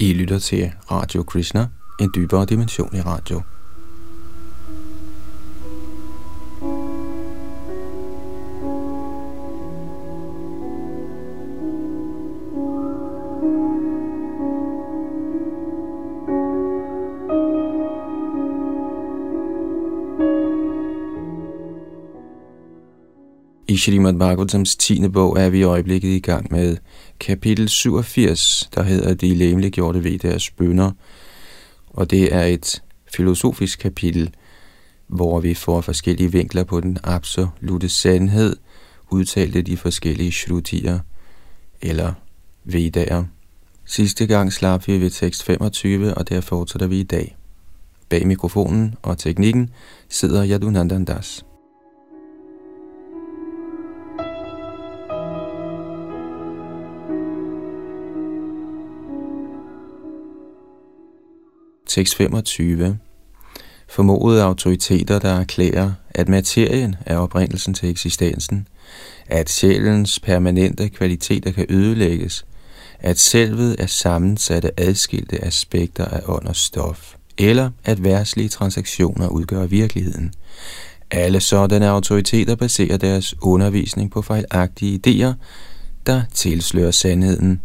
I lytter til Radio Krishna, en dybere dimension i radio. I Shrimad Bhagavatams 10. bog er vi i øjeblikket i gang med kapitel 87, der hedder De læmeliggjorte ved deres bønder. Og det er et filosofisk kapitel, hvor vi får forskellige vinkler på den absolute sandhed, udtalte de forskellige shrutier eller vedaer. Sidste gang slap vi ved tekst 25, og der fortsætter vi i dag. Bag mikrofonen og teknikken sidder Yadunandandas. Das. Tekst 25. Formodede autoriteter, der erklærer, at materien er oprindelsen til eksistensen, at sjælens permanente kvaliteter kan ødelægges, at selvet er sammensatte adskilte aspekter af ånd og stof, eller at værtslige transaktioner udgør virkeligheden. Alle sådanne autoriteter baserer deres undervisning på fejlagtige idéer, der tilslører sandheden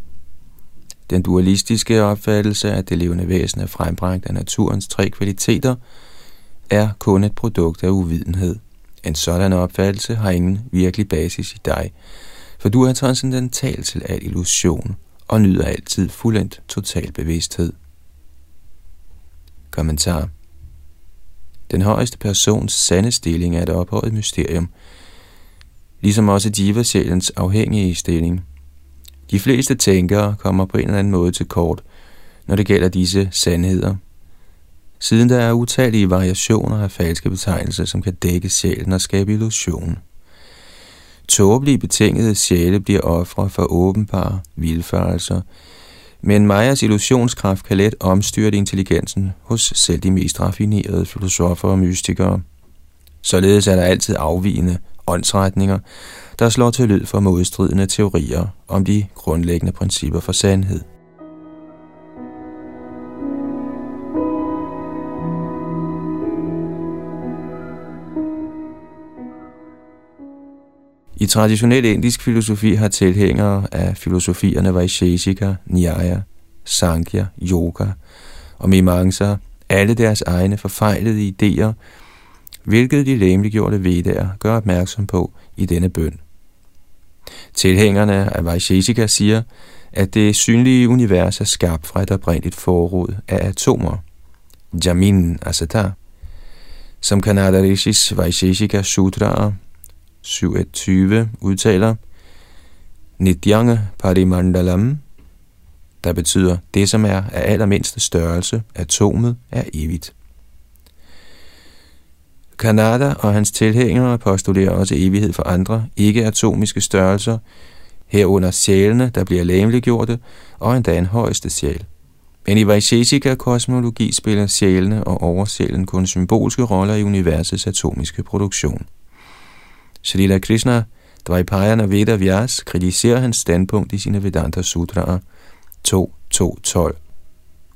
den dualistiske opfattelse af det levende væsen er frembragt af naturens tre kvaliteter, er kun et produkt af uvidenhed. En sådan opfattelse har ingen virkelig basis i dig, for du er transcendental til al illusion og nyder altid fuldendt total bevidsthed. Kommentar Den højeste persons sande stilling er et ophøjet mysterium, ligesom også diva-sjælens afhængige stilling – de fleste tænkere kommer på en eller anden måde til kort, når det gælder disse sandheder. Siden der er utallige variationer af falske betegnelser, som kan dække sjælen og skabe illusion. Tåbelige betingede sjæle bliver ofre for åbenbare vilfarelser, men Majas illusionskraft kan let omstyrte intelligensen hos selv de mest raffinerede filosofer og mystikere. Således er der altid afvigende åndsretninger, der slår til lyd for modstridende teorier om de grundlæggende principper for sandhed. I traditionel indisk filosofi har tilhængere af filosofierne Vaisheshika, Nyaya, Sankhya, Yoga og Mimamsa alle deres egne forfejlede idéer hvilket de læmeliggjorte vedaer gør opmærksom på i denne bøn. Tilhængerne af Vaisheshika siger, at det synlige univers er skabt fra et oprindeligt forråd af atomer, Jamin Asata, som Kanada Rishis Vaisheshika Sutra 7.20 udtaler, Nityanga Parimandalam, der betyder det, som er af allermindste størrelse, atomet, er evigt. Kanada og hans tilhængere postulerer også evighed for andre ikke-atomiske størrelser, herunder sjælene, der bliver læmeliggjorte, og endda en højeste sjæl. Men i Vaisheshika-kosmologi spiller sjælene og oversjælen kun symbolske roller i universets atomiske produktion. Srila Krishna, Dvaipayana Veda Vyas, kritiserer hans standpunkt i sine Vedanta Sutraer 2.2.12.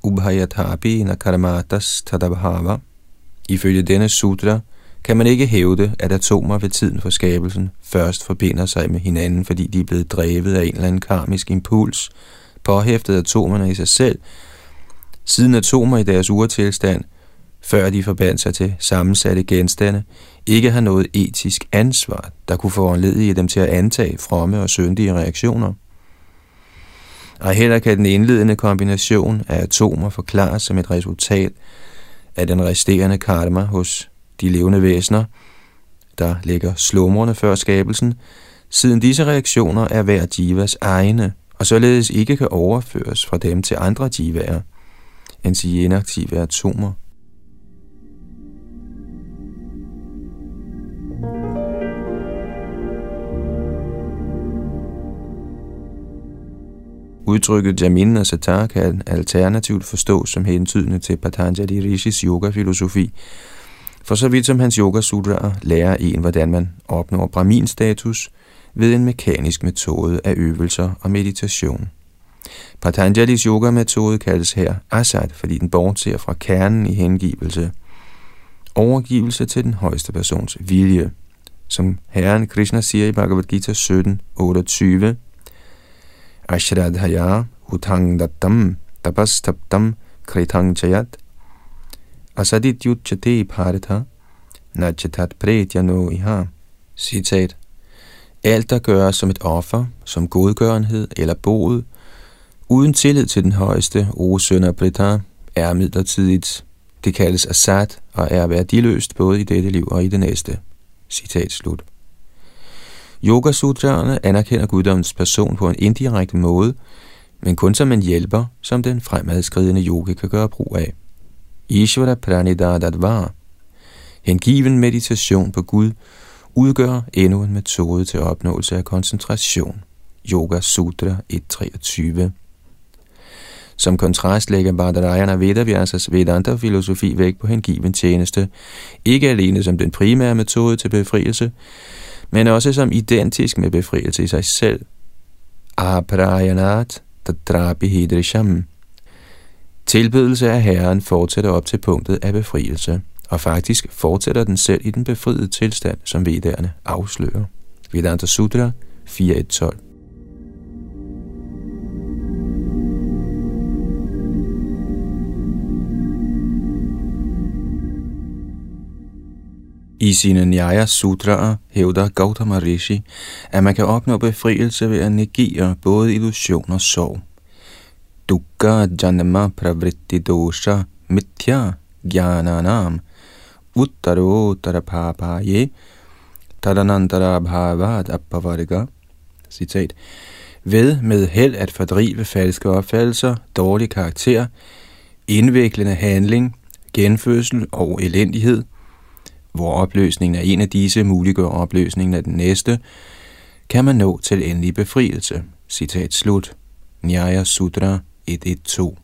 Ubhayatapi nakaramatas tadabhava Ifølge denne sutra kan man ikke hævde, at atomer ved tiden for skabelsen først forbinder sig med hinanden, fordi de er blevet drevet af en eller anden karmisk impuls, påhæftet atomerne i sig selv, siden atomer i deres urtilstand, før de forbandt sig til sammensatte genstande, ikke har noget etisk ansvar, der kunne foranledige dem til at antage fromme og syndige reaktioner. Og heller kan den indledende kombination af atomer forklares som et resultat af den resterende karma hos de levende væsener, der ligger slumrende før skabelsen, siden disse reaktioner er hver jivas egne, og således ikke kan overføres fra dem til andre jivaer, end sige inaktive atomer. Udtrykket Jamin og Satar kan alternativt forstås som hentydende til Patanjali Rishis yoga-filosofi, for så vidt som hans yoga sutra lærer en, hvordan man opnår brahmin-status ved en mekanisk metode af øvelser og meditation. Patanjalis yoga-metode kaldes her asat, fordi den bortser fra kernen i hengivelse. Overgivelse til den højeste persons vilje. Som Herren Krishna siger i Bhagavad Gita 17, 28, Ashradhaya utangdattam tapastaptam kritang chayat asadit yutchate paritha nachatat pretya no iha. Citat. Alt, der gøres som et offer, som godgørenhed eller bod, uden tillid til den højeste, o søn af Brita, er midlertidigt. Det kaldes asat og er værdiløst både i dette liv og i det næste. Citat slut. Yoga Sutraerne anerkender guddommens person på en indirekte måde, men kun som en hjælper, som den fremadskridende yoga kan gøre brug af. Ishvara Pranidadadvar, hengiven meditation på Gud, udgør endnu en metode til opnåelse af koncentration. Yoga Sutra 1.23 Som kontrast lægger Badarayana Vedavyasas Vedanta-filosofi væk på hengiven tjeneste, ikke alene som den primære metode til befrielse, men også som identisk med befrielse i sig selv. Aprayanat tadrapi hidrisham. Tilbedelse af Herren fortsætter op til punktet af befrielse og faktisk fortsætter den selv i den befriede tilstand, som vedderne afslører. Vedanta Sutra 4.1.12 I sine Nyaya Sutraer hævder Gautama Rishi, at man kan opnå befrielse ved at negere både illusion og sorg. Dukkha janama pravritti dosha mithya jnananam uttaro tarapapaye tadanantara bhavat appavarga. Citat. Ved med held at fordrive falske opfattelser, dårlig karakter, indviklende handling, genfødsel og elendighed, hvor opløsningen af en af disse muliggør opløsningen af den næste, kan man nå til endelig befrielse. Citat slut. Nyaya Sutra 112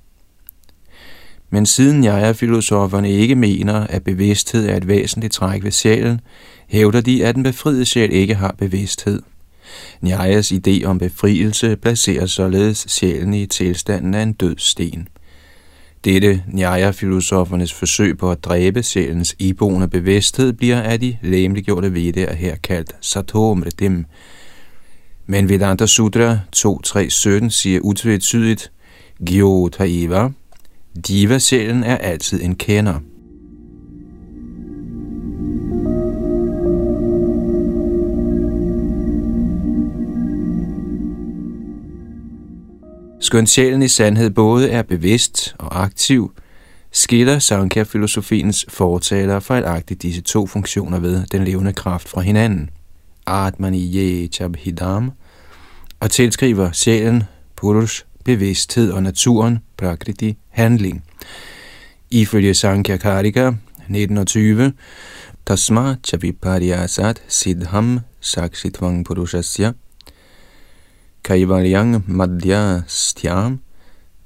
men siden jeg er filosoferne ikke mener, at bevidsthed er et væsentligt træk ved sjælen, hævder de, at den befriede sjæl ikke har bevidsthed. Nyajas idé om befrielse placerer således sjælen i tilstanden af en død sten. Dette Nyaya-filosofernes forsøg på at dræbe sjælens iboende bevidsthed bliver af de læmeliggjorte vedder her kaldt Satomridim. Men Vedanta Sutra 2.3.17 siger utvetydigt, Gyotaiva, Diva-sjælen er altid en kender. Skønt sjælen i sandhed både er bevidst og aktiv, skiller Sankhya-filosofiens fortalere fejlagtigt disse to funktioner ved den levende kraft fra hinanden. Atmani ye chabhidam og tilskriver sjælen Purush bevidsthed og naturen, prakriti, handling. Ifølge Sankhya Karika 1920, Tasma chaviparyasat siddham sakshitvang purushasya kaivalyang madhyastyam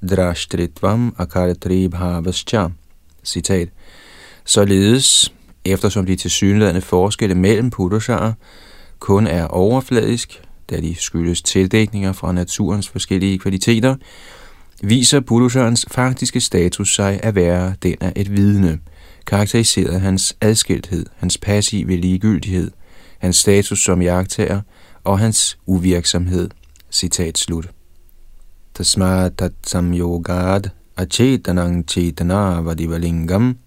drashtritvam akaratri bhavascha. Citat. Således, eftersom de tilsyneladende forskelle mellem purusharer kun er overfladisk, da de skyldes tildækninger fra naturens forskellige kvaliteter, viser Purusharens faktiske status sig at være den af et vidne, karakteriseret af hans adskilthed, hans passive ligegyldighed, hans status som jagttager og hans uvirksomhed. Citat slut. Tasma sam yogad achetanang chetana vadivalingam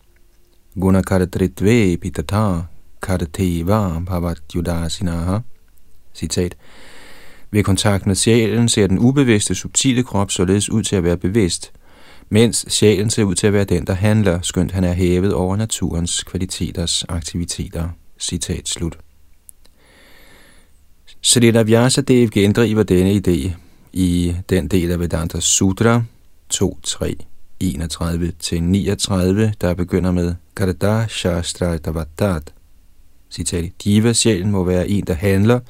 gunakartritve pitata karteva bhavat yudasinaha. Citat. Ved kontakt med sjælen ser den ubevidste, subtile krop således ud til at være bevidst, mens sjælen ser ud til at være den, der handler, skønt han er hævet over naturens kvaliteters aktiviteter. Citat slut. Srila Vyasadev gendriver denne idé i den del af Vedanta Sutra 2.3. 31-39, der begynder med Karada Shastra Davadat. Citat, Diva-sjælen må være en, der handler,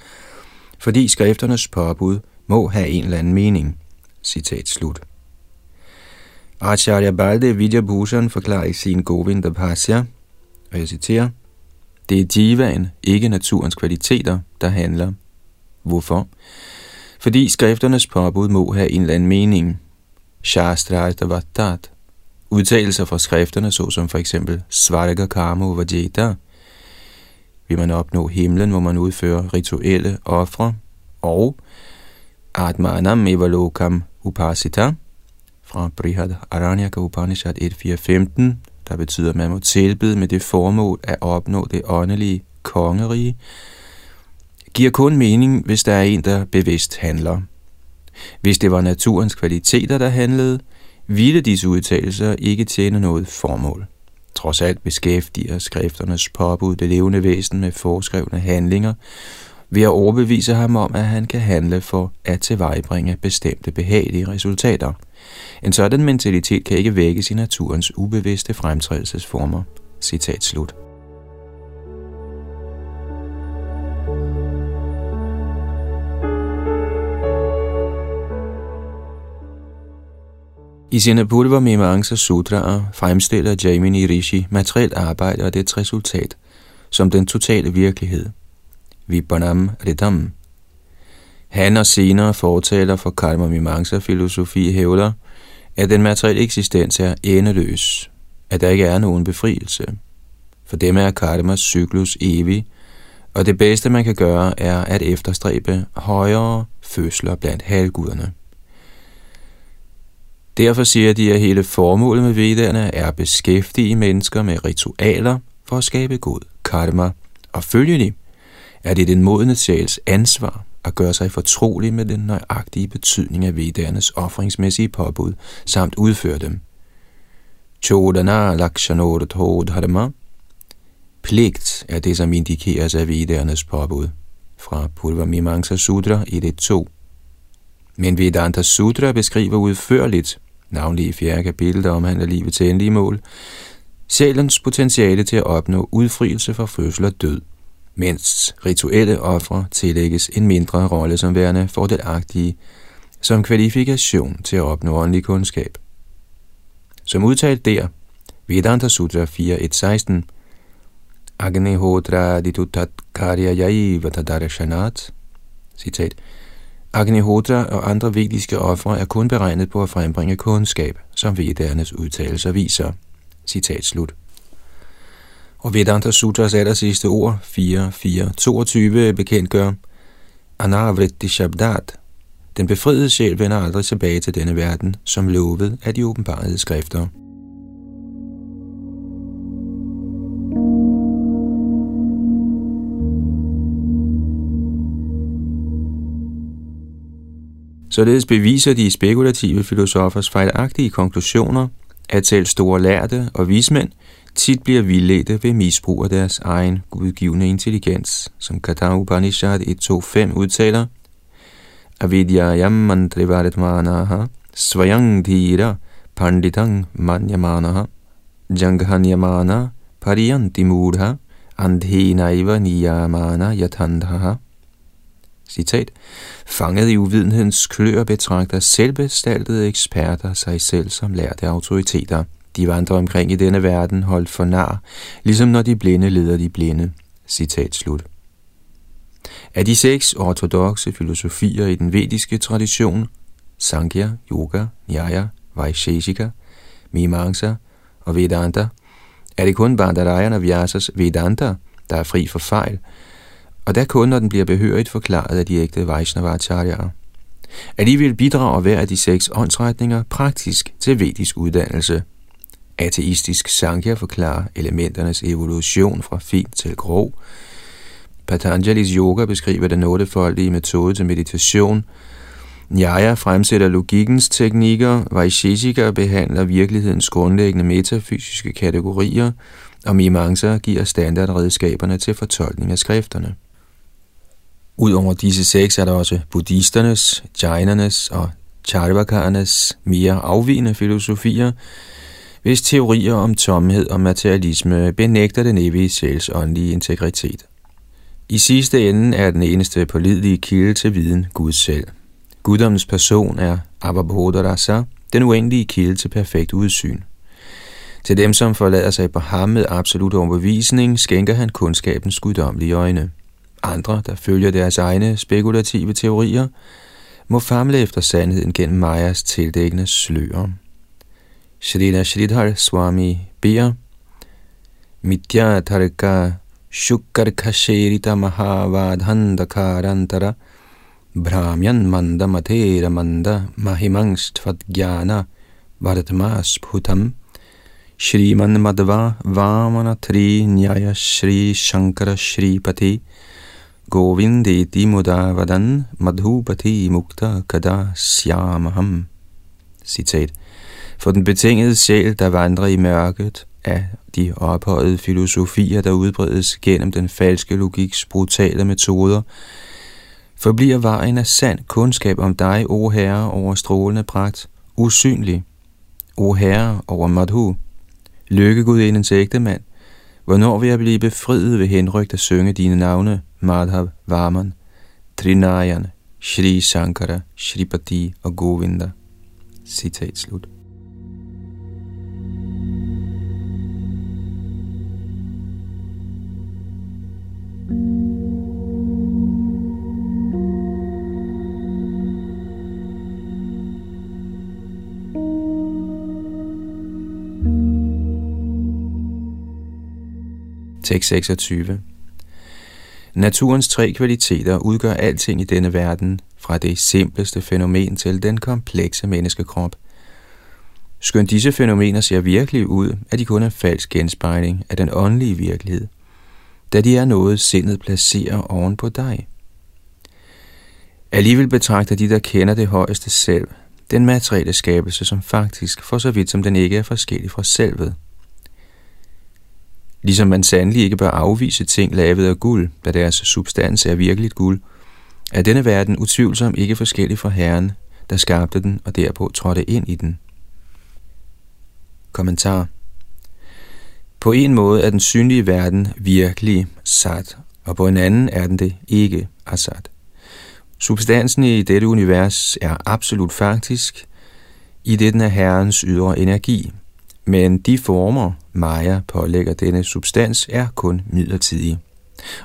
fordi skrifternes påbud må have en eller anden mening. Citat slut. Acharya Balde Vidyabhushan forklarer i sin Govinda Pasya, og jeg citerer, det er divaen, ikke naturens kvaliteter, der handler. Hvorfor? fordi skrifternes påbud må have en eller anden mening. Shastrartavatat. Udtalelser fra skrifterne, såsom for eksempel Svarga Karma Vajeta. Vil man opnå himlen, må man udføre rituelle ofre. Og Atmanam Evalokam Upasita fra Brihad Aranyaka Upanishad 1.4.15, der betyder, at man må tilbede med det formål at opnå det åndelige kongerige, giver kun mening, hvis der er en, der bevidst handler. Hvis det var naturens kvaliteter, der handlede, ville disse udtalelser ikke tjene noget formål. Trods alt beskæftiger skrifternes påbud det levende væsen med foreskrevne handlinger, ved at overbevise ham om, at han kan handle for at tilvejebringe bestemte behagelige resultater. En sådan mentalitet kan ikke vækkes i naturens ubevidste fremtrædelsesformer. Citat slut. I sine Pulva Mimamsa Sutraer fremstiller Jaimini Rishi materielt arbejde og dets resultat som den totale virkelighed. Vibhanam Ritam. Han og senere fortaler for Karma Mimamsa filosofi hævder, at den materielle eksistens er endeløs, at der ikke er nogen befrielse. For dem er karmas cyklus evig, og det bedste man kan gøre er at efterstræbe højere fødsler blandt halvguderne. Derfor siger de, at hele formålet med vedderne er at beskæftige mennesker med ritualer for at skabe god karma, og følgelig er det den modne sjæls ansvar at gøre sig fortrolig med den nøjagtige betydning af vedernes offringsmæssige påbud, samt udføre dem. Chodana lakshanot dharma. Pligt er det, som indikeres af vedernes påbud. Fra Purva Mimamsa Sutra i det 2. Men Vedanta Sutra beskriver udførligt, navnlig i fjerde kapitel, der omhandler til endelige mål, sjælens potentiale til at opnå udfrielse fra fødsel og død, mens rituelle ofre tillægges en mindre rolle som værende fordelagtige som kvalifikation til at opnå åndelig kundskab. Som udtalt der, Vedanta Sutra 4.1.16, Agnihotra ditutat karyayai vatadarshanat, citat, Agnihotra og andre vediske ofre er kun beregnet på at frembringe kundskab, som vedernes udtalelser viser. Citat slut. Og Vedanta Sutras aller sidste ord, 4.4.22, bekendtgør Anavritti Shabdat. Den befriede sjæl vender aldrig tilbage til denne verden, som lovet af de åbenbarede skrifter. Således beviser de spekulative filosofers fejlagtige konklusioner, at selv store lærte og vismænd tit bliver vildledte ved misbrug af deres egen gudgivende intelligens, som Katha Upanishad 1.2.5 udtaler, Avidyayam mantrivaritmanaha svayang dhira panditang manyamanaha janghanyamana pariyanti mudha andhenaiva niyamana yathandhaha citat, fanget i uvidenhedens klør betragter selvbestaltede eksperter sig selv som lærte autoriteter. De vandrer omkring i denne verden holdt for nar, ligesom når de blinde leder de blinde. Citat slut. Af de seks ortodoxe filosofier i den vediske tradition, Sankhya, Yoga, Nyaya, Vaisheshika, Mimamsa og Vedanta, er det kun Bandarayana Vyasas Vedanta, der er fri for fejl, og der kun når den bliver behørigt forklaret af de ægte Vaishnavacharyaer. Alligevel bidrager hver af de seks åndsretninger praktisk til vedisk uddannelse. Ateistisk Sankhya forklarer elementernes evolution fra fint til grov. Patanjalis yoga beskriver den ottefoldige metode til meditation. Nyaya fremsætter logikkens teknikker, Vaisheshika behandler virkelighedens grundlæggende metafysiske kategorier, og Mimamsa giver standardredskaberne til fortolkning af skrifterne. Udover disse seks er der også buddhisternes, jainernes og charvakarnes mere afvigende filosofier, hvis teorier om tomhed og materialisme benægter den evige sjæls åndelige integritet. I sidste ende er den eneste pålidelige kilde til viden Gud selv. Guddommens person er Abhabhodarasa, den uendelige kilde til perfekt udsyn. Til dem, som forlader sig på ham med absolut overbevisning, skænker han kundskabens guddommelige øjne. Andre, der følger deres egne spekulative teorier, må famle efter sandheden gennem Majas tildækkende slører. Shrita Shridhar Swami beder, Mitya Tarka Shukarkasherita Mahavadhandakarantara Brahmyan Manda Matera Manda Mahimangstvat Vartmas Bhutam Shriman Madhva Vamana Tri Nyaya Shri Shankara Shri Pati Govindeti Mudavadan Madhupati Mukta Kada Syamaham Citat For den betingede sjæl, der vandrer i mørket af de ophøjede filosofier, der udbredes gennem den falske logiks brutale metoder, forbliver vejen af sand kundskab om dig, o Herre, over strålende pragt, usynlig. O Herre, over Madhu, lykkegudindens ægte mand, hvornår vil jeg blive befriet ved henrygt at synge dine navne, Madhav, Varman, Trinayan, Shri Shankara, Shripati og Govinda. Citat slut. Tekst 26 Naturens tre kvaliteter udgør alting i denne verden, fra det simpleste fænomen til den komplekse menneskekrop. Skønt disse fænomener ser virkelige ud, er de kun en falsk genspejling af den åndelige virkelighed, da de er noget, sindet placerer oven på dig. Alligevel betragter de, der kender det højeste selv, den materielle skabelse som faktisk, for så vidt som den ikke er forskellig fra selvet. Ligesom man sandelig ikke bør afvise ting lavet af guld, da deres substans er virkeligt guld, er denne verden utvivlsomt ikke forskellig fra Herren, der skabte den og derpå trådte ind i den. Kommentar På en måde er den synlige verden virkelig sat, og på en anden er den det ikke asat. Substansen i dette univers er absolut faktisk, i det den er Herrens ydre energi, men de former, Maya pålægger denne substans, er kun midlertidige.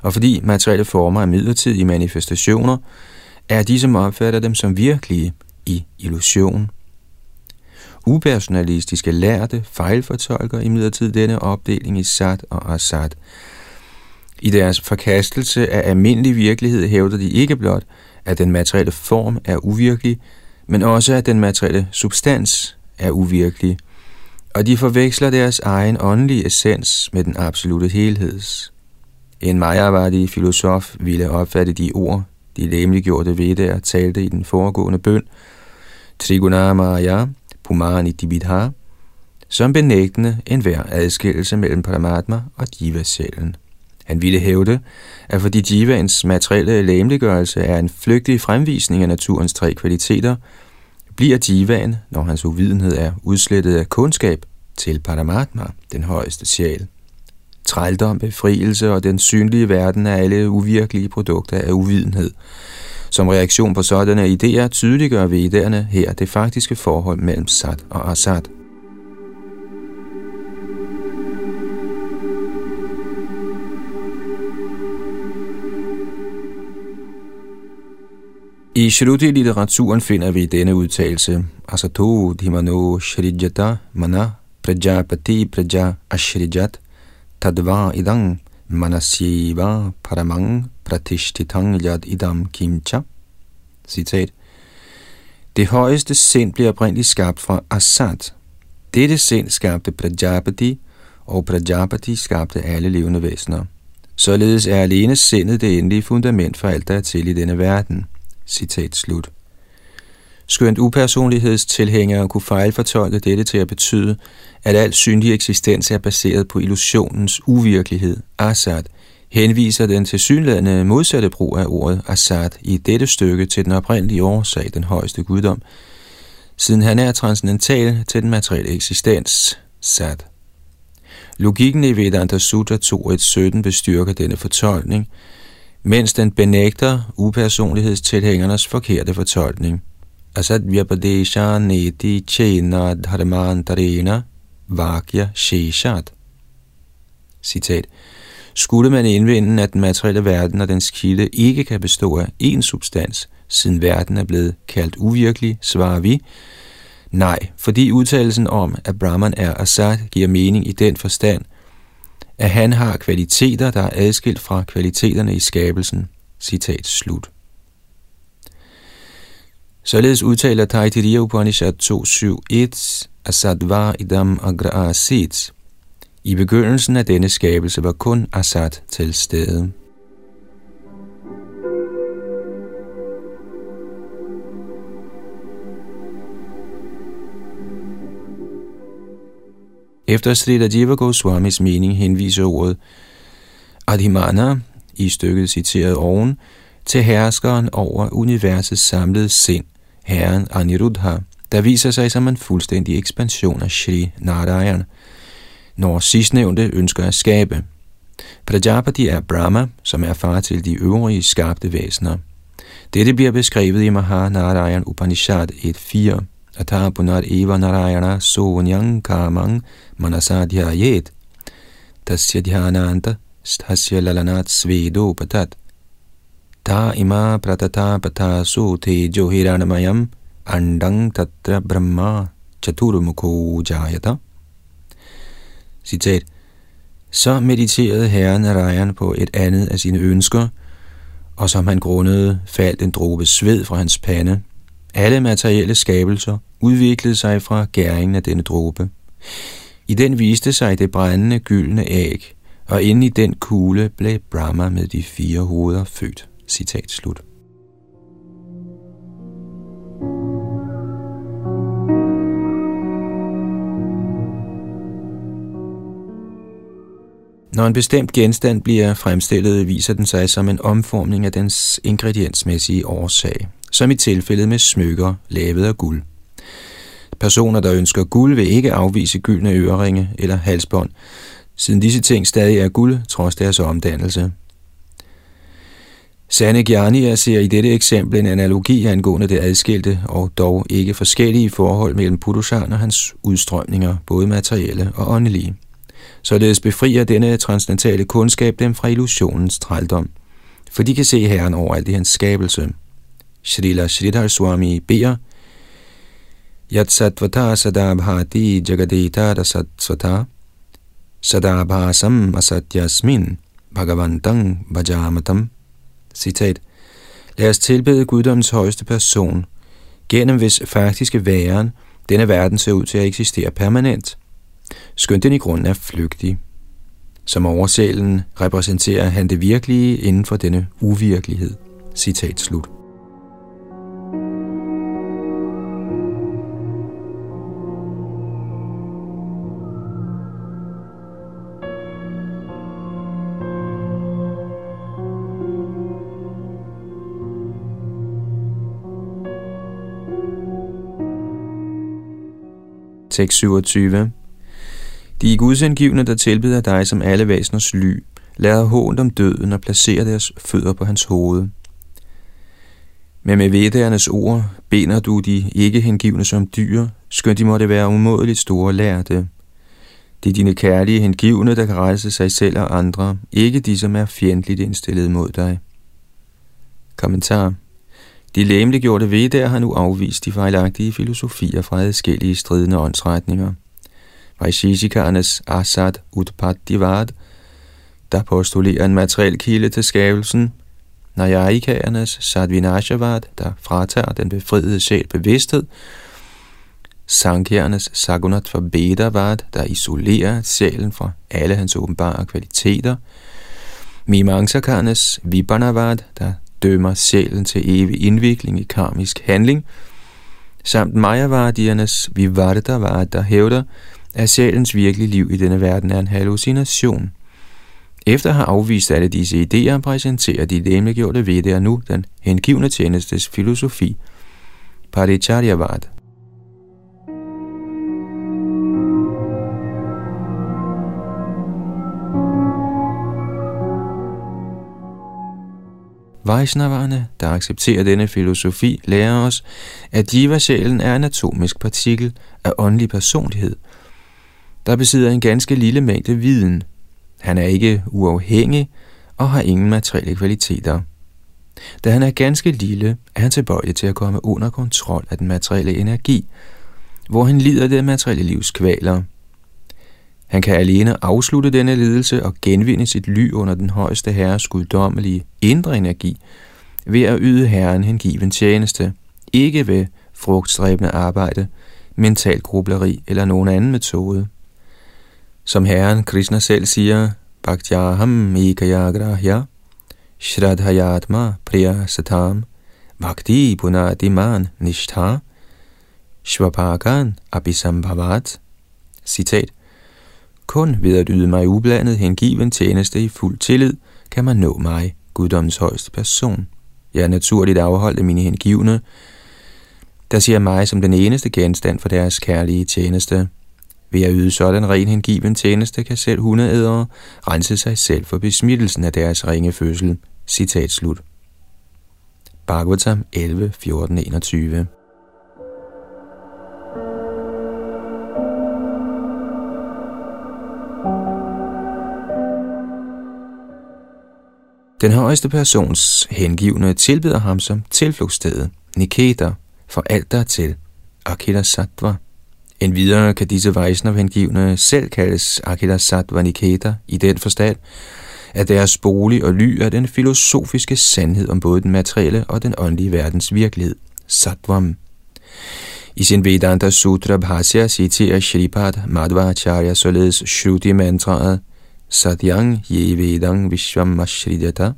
Og fordi materielle former er midlertidige manifestationer, er de, som opfatter dem som virkelige, i illusion. Upersonalistiske lærte fejlfortolker imidlertid denne opdeling i sat og asat. I deres forkastelse af almindelig virkelighed hævder de ikke blot, at den materielle form er uvirkelig, men også at den materielle substans er uvirkelig, og de forveksler deres egen åndelige essens med den absolute helheds. En Mayavadi filosof ville opfatte de ord, de lemliggjorte vedder talte i den foregående bøn, Trigunamaya Pumani Dibidha, som benægtende enhver adskillelse mellem Paramatma og Jiva-sjælen. Han ville hævde, at fordi Jivaens materielle læmeliggørelse er en flygtig fremvisning af naturens tre kvaliteter, bliver Jivaen, når hans uvidenhed er udslettet af kundskab, til Paramatma, den højeste sjæl. Trældom, befrielse og den synlige verden er alle uvirkelige produkter af uvidenhed. Som reaktion på sådanne idéer tydeliggør idéerne her det faktiske forhold mellem Sat og Asat. I Shruti-litteraturen finder vi denne udtalelse, Asato Dhimano Shrijata Mana Prajapati Praja Ashrijat Tadva Idang Manasiva Paramang Pratishtitang Yad Idam Kimcha. Citat. Det højeste sind blev oprindeligt skabt fra Asat. Dette sind skabte Prajapati, og Prajapati skabte alle levende væsener. Således er alene sindet det endelige fundament for alt, der er til i denne verden. Citat slut. Skønt upersonlighedstilhængere kunne fejlfortolke dette til at betyde, at al synlig eksistens er baseret på illusionens uvirkelighed, asad, henviser den til synlædende modsatte brug af ordet asad i dette stykke til den oprindelige årsag, den højeste guddom, siden han er transcendental til den materielle eksistens, sat. Logikken i Vedanta Sutra 2.1.17 bestyrker denne fortolkning, mens den benægter upersonlighedstilhængernes forkerte fortolkning. Asadvyapadesha neti chena dharmantarena vakya sheshat. Citat. Skulle man indvende, at den materielle verden og dens kilde ikke kan bestå af én substans, siden verden er blevet kaldt uvirkelig, svarer vi, nej, fordi udtalelsen om, at Brahman er Asad, giver mening i den forstand, at han har kvaliteter, der er adskilt fra kvaliteterne i skabelsen. Citat slut. Således udtaler Taittiriya Upanishad 2.7.1 Asadva idam agra asit. I begyndelsen af denne skabelse var kun Asad til stede. Efter Srila Jiva Goswamis mening henviser ordet Adhimana i stykket citeret oven til herskeren over universets samlede sind, herren Aniruddha, der viser sig som en fuldstændig ekspansion af Shri Narayan, når sidstnævnte ønsker at skabe. Prajapati er Brahma, som er far til de øvrige skabte væsener. Dette bliver beskrevet i Mahanarayan Upanishad 1.4. Atha punar eva narayana sonyang kamang manasadhyayet tasya dhyananta sthasya lalanat svedo patat ta ima pratata patasu tejo hiranamayam andang tatra brahma chaturmukho jayata. Citat. Så mediterede herren Narayan på et andet af sine ønsker, og som han grundede, faldt en dråbe sved fra hans pande. Alle materielle skabelser udviklede sig fra gæringen af denne dråbe. I den viste sig det brændende gyldne æg, og inde i den kugle blev Brahma med de fire hoveder født. Citat slut. Når en bestemt genstand bliver fremstillet, viser den sig som en omformning af dens ingrediensmæssige årsag, som i tilfældet med smykker lavet af guld. Personer, der ønsker guld, vil ikke afvise gyldne øreringe eller halsbånd, siden disse ting stadig er guld, trods deres omdannelse. Sande Gjanier ser i dette eksempel en analogi angående det adskilte og dog ikke forskellige forhold mellem Purushan og hans udstrømninger, både materielle og åndelige. Således befrier denne transcendentale kundskab dem fra illusionens trældom, for de kan se Herren overalt i hans skabelse. Srila Sridhar Swami beder, Yat satvata sadabhati jagadita rasatsvata sadabhasam asatyasmin bhagavantang bhajamatam. Citat. Lad os tilbede guddommens højeste person, gennem hvis faktiske væren denne verden ser ud til at eksistere permanent – skønt den i grunden er flygtig. Som oversælen repræsenterer han det virkelige inden for denne uvirkelighed. Citat slut. Tekst 27 de gudsindgivende, der tilbeder dig som alle væseners ly, lader hånd om døden og placerer deres fødder på hans hoved. Men med vedernes ord binder du de ikke hengivne som dyr, skønt de måtte være umådeligt store lærte. Det er dine kærlige hengivne, der kan rejse sig selv og andre, ikke de, som er fjendtligt indstillet mod dig. Kommentar de læmeliggjorte veder har nu afvist de fejlagtige filosofier fra adskillige stridende åndsretninger – Vaishishikaernes Asad Utpattivad, der postulerer en materiel kilde til skabelsen, Nayayikaernes Sadvinashavad, der fratager den befriede sjæl bevidsthed, Sankhjernes Sagunat for Bedavad, der isolerer sjælen fra alle hans åbenbare kvaliteter, Mimangsakarnes Vibhanavad, der dømmer sjælen til evig indvikling i karmisk handling, samt Majavardiernes Vivardavarda hævder, at sjælens virkelige liv i denne verden er en hallucination. Efter at have afvist alle disse idéer, præsenterer de ved det nu den hengivne tjenestes filosofi, Paricharyavad. Vaishnaverne, der accepterer denne filosofi, lærer os, at jiva-sjælen er en atomisk partikel af åndelig personlighed – der besidder en ganske lille mængde viden. Han er ikke uafhængig og har ingen materielle kvaliteter. Da han er ganske lille, er han tilbøjelig til at komme under kontrol af den materielle energi, hvor han lider det materielle livs kvaler. Han kan alene afslutte denne lidelse og genvinde sit ly under den højeste herres guddommelige indre energi ved at yde herren hengiven tjeneste, ikke ved frugtstræbende arbejde, mental grubleri eller nogen anden metode. Som herren Krishna selv siger, Bhaktyaham ekayagrahya, Shradhayatma priya satam, Bhakti punadiman nishtha, Shvapagan abhisambhavat. Citat. Kun ved at yde mig ublandet hengiven tjeneste i fuld tillid, kan man nå mig, guddommens højeste person. Jeg er naturligt afholdt af mine hengivne, der ser mig som den eneste genstand for deres kærlige tjeneste. Ved at yde sådan ren hengiven tjeneste, kan selv hundeædere rense sig selv for besmittelsen af deres ringe fødsel. Citat slut. Bhagavatam 11, 14, 21 højeste persons hengivne tilbeder ham som tilflugtssted, Niketa, for alt der til, Akila Sattva. En videre kan disse Vaisnav-hengivne selv kaldes Akila Sattva Niketa i den forstand, at deres bolig og ly er den filosofiske sandhed om både den materielle og den åndelige verdens virkelighed, Sattvam. I sin Vedanta Sutra Bhasya citerer Shripad Madhvacharya således Shruti mantraet Satyang ye vedang vishvam ashridata.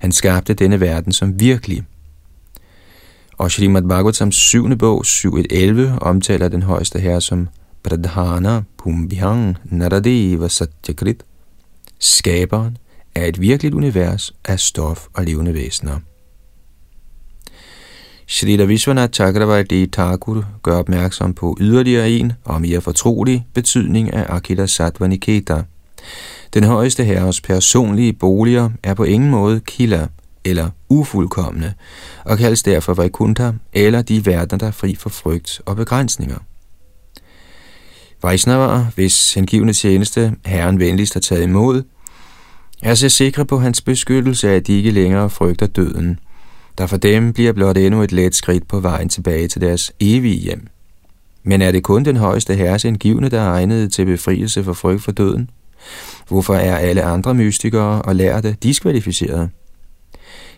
Han skabte denne verden som virkelig. Og Srimad Bhagavatams syvende bog, 7.11, omtaler den højeste herre som Pradhana Pumbhyang Naradeva Satyakrit, skaberen af et virkeligt univers af stof og levende væsener. Shri Vishwanath Chakravarti Thakur gør opmærksom på yderligere en og mere fortrolig betydning af Akila Sattva Niketa – den højeste herres personlige boliger er på ingen måde kilder eller ufuldkommende, og kaldes derfor Vaikuntha eller de verdener, der er fri for frygt og begrænsninger. Vaisnava, hvis hengivende tjeneste herren venligst har taget imod, er så sikre på hans beskyttelse at de ikke længere frygter døden, der for dem bliver blot endnu et let skridt på vejen tilbage til deres evige hjem. Men er det kun den højeste herres hengivne, der er egnet til befrielse for frygt for døden? Hvorfor er alle andre mystikere og lærte diskvalificerede?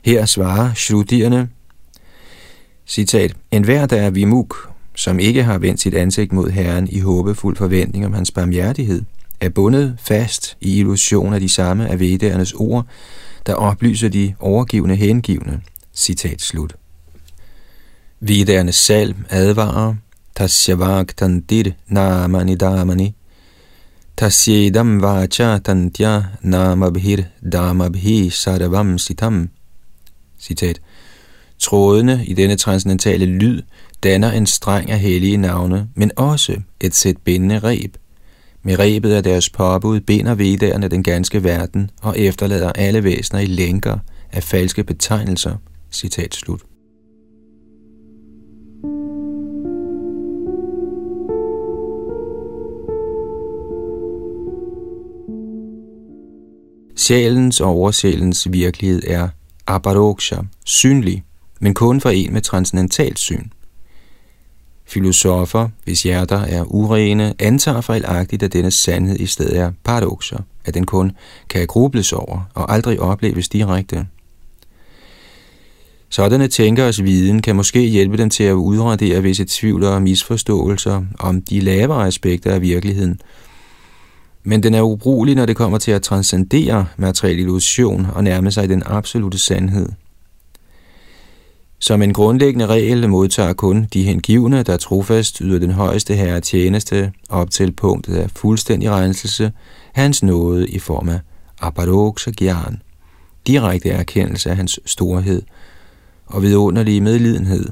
Her svarer shrudierne, citat, En hver, der er vimuk, som ikke har vendt sit ansigt mod Herren i håbefuld forventning om hans barmhjertighed, er bundet fast i illusion af de samme af vedernes ord, der oplyser de overgivende hengivne. Citat slut. Vedernes salm advarer, Tasyavak tandir namani damani, Tasyedam vacha tantya namabhir damabhi sarvam sitam. Citat. Trådene i denne transcendentale lyd danner en streng af hellige navne, men også et sæt bindende reb. Med rebet af deres påbud binder vedderne den ganske verden og efterlader alle væsener i lænker af falske betegnelser. Citat slut. Sjælens og oversjælens virkelighed er abaroksha, synlig, men kun for en med transcendentalt syn. Filosofer, hvis hjerter er urene, antager fejlagtigt, at denne sandhed i stedet er paradoxer, at den kun kan grubles over og aldrig opleves direkte. Sådanne tænkeres viden kan måske hjælpe dem til at udradere visse tvivl og misforståelser om de lavere aspekter af virkeligheden, men den er ubrugelig, når det kommer til at transcendere materiel illusion og nærme sig den absolute sandhed. Som en grundlæggende regel modtager kun de hengivne, der trofast yder den højeste herre tjeneste op til punktet af fuldstændig renselse, hans nåde i form af abaroksa og gyan, direkte erkendelse af hans storhed og vidunderlige medlidenhed.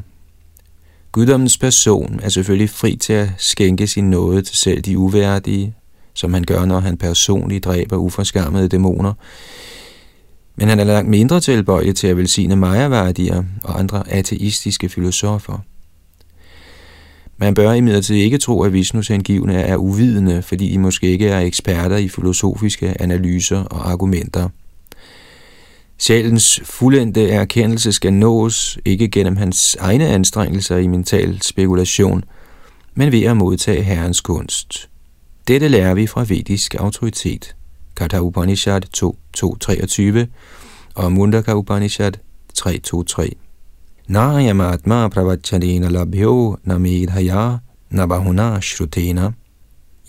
Guddommens person er selvfølgelig fri til at skænke sin nåde til selv de uværdige som han gør, når han personligt dræber uforskammede dæmoner. Men han er langt mindre tilbøjelig til at velsigne majaværdier og andre ateistiske filosofer. Man bør imidlertid ikke tro, at Vishnus hengivne er uvidende, fordi de måske ikke er eksperter i filosofiske analyser og argumenter. Sjælens fuldendte erkendelse skal nås ikke gennem hans egne anstrengelser i mental spekulation, men ved at modtage Herrens kunst. Dette lærer vi fra vedisk autoritet. Katha Upanishad 2.2.23 og Mundaka Upanishad 3.2.3. Nayamatma pravachanena labhyo namedhaya nabahuna shrutena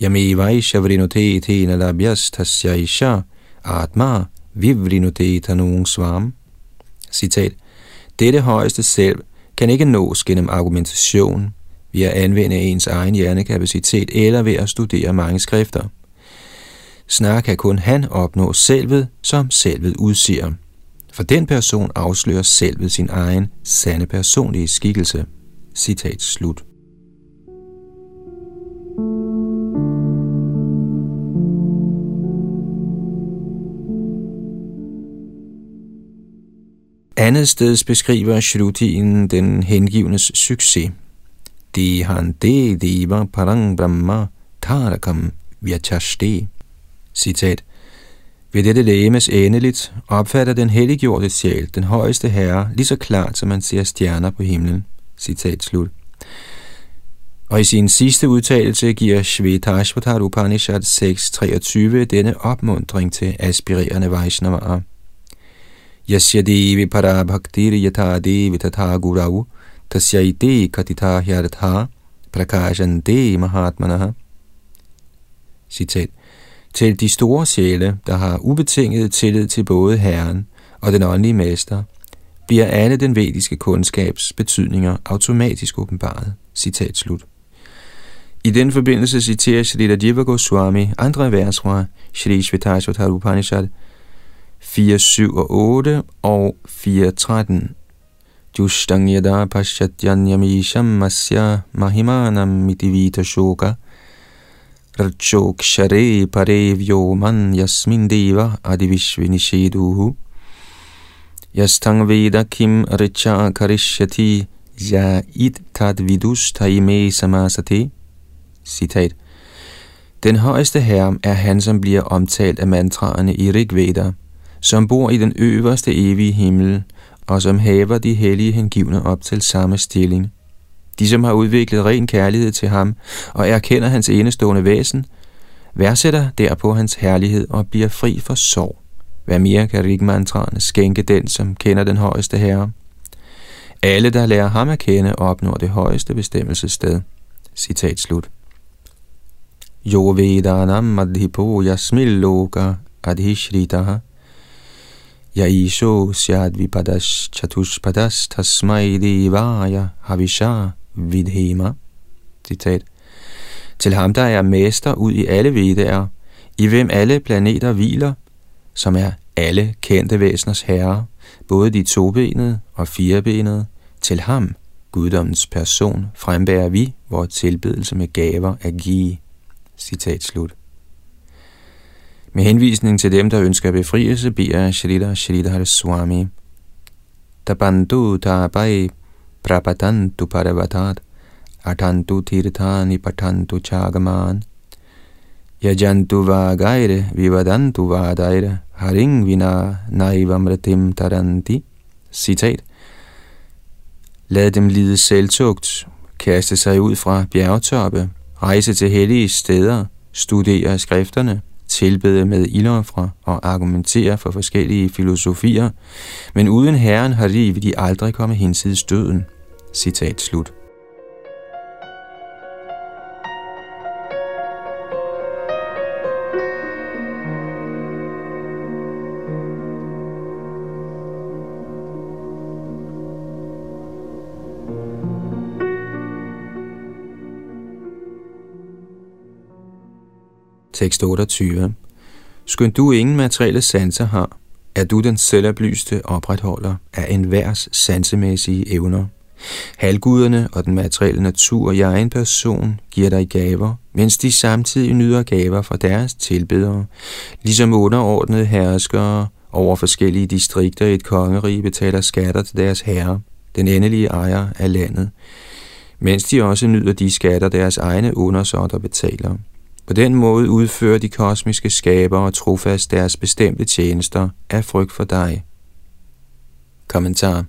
yamevaisha vrinote tena labhyas tasyaisha atma vivrinote tanung svam. Citat. Dette højeste selv kan ikke nås gennem argumentation, ved at anvende ens egen hjernekapacitet eller ved at studere mange skrifter. Snarere kan kun han opnå selvet, som selvet udsiger. For den person afslører selvet sin egen sande personlige skikkelse. Citat slut. Andet sted beskriver Shrutien den hengivnes succes. Di han de deva parang brahma tarakam vyachashte. Citat. Ved dette lægemes endeligt opfatter den helliggjorte sjæl den højeste herre lige så klart, som man ser stjerner på himlen. Citat slut. Og i sin sidste udtalelse giver Shvetashvatar Upanishad 6.23 denne opmundring til aspirerende Vaishnavaer. Yasya devi parabhaktir yata devi tatha gurau tasyaite katita hyartha prakashante mahatmanaha. Citat. Til de store sjæle, der har ubetinget tillid til både Herren og den åndelige mester, bliver alle den vediske kundskabs betydninger automatisk åbenbaret. Citat slut. I den forbindelse citerer Shrita Jiva Goswami andre vers fra Shri Shvetashvatar Upanishad 4, 7 og 8 og 4, 13. Jushtang yada paschatyanyamisham masya mahimanam iti vita shoka Rachokshare pare vyoman yasmin deva adivishvinisheduhu Yastang veda kim richa karishyati ya it tad vidus taime samasate Citat Den højeste herre er han, som bliver omtalt af mantraerne i Rigveda, som bor i den øverste evige himmel, og som hæver de hellige hengivne op til samme stilling. De, som har udviklet ren kærlighed til ham og erkender hans enestående væsen, værdsætter derpå hans herlighed og bliver fri for sorg. Hvad mere kan rigmantraerne skænke den, som kender den højeste herre? Alle, der lærer ham at kende, opnår det højeste bestemmelsessted. Citat slut. Jo vedanam madhipo yasmilloka adhishritaha Yaisho syad vipadas chatushpadas tasmai devaya havisha vidhema. Citat. Til ham, der er mester ud i alle vedaer, i hvem alle planeter hviler, som er alle kendte væseners herre, både de tobenede og firebenede, til ham, guddommens person, frembærer vi vores tilbedelse med gaver at give. Citat slut. Med henvisning til dem, der ønsker befrielse, beder Shrita Shrita Swami. Tabandu tabai prapatantu paravatat atantu tirthani patantu chagaman yajantu vagaire vivadantu vadaire haring vina naivamratim taranti. Citat. Lad dem lide selvtugt, kaste sig ud fra bjergtoppe, rejse til hellige steder, studere skrifterne, tilbede med ildofre og argumentere for forskellige filosofier, men uden Herren har de, aldrig komme hinsides døden. Citat slut. Tekst 28. Skønt du ingen materielle sanser har, er du den selvoplyste opretholder af enhvers sansemæssige evner. Halvguderne og den materielle natur i egen person giver dig gaver, mens de samtidig nyder gaver fra deres tilbedere, ligesom underordnede herskere over forskellige distrikter i et kongerige betaler skatter til deres herre, den endelige ejer af landet, mens de også nyder de skatter, deres egne undersåtter betaler. På den måde udfører de kosmiske skabere trofast deres bestemte tjenester af frygt for dig. Kommentar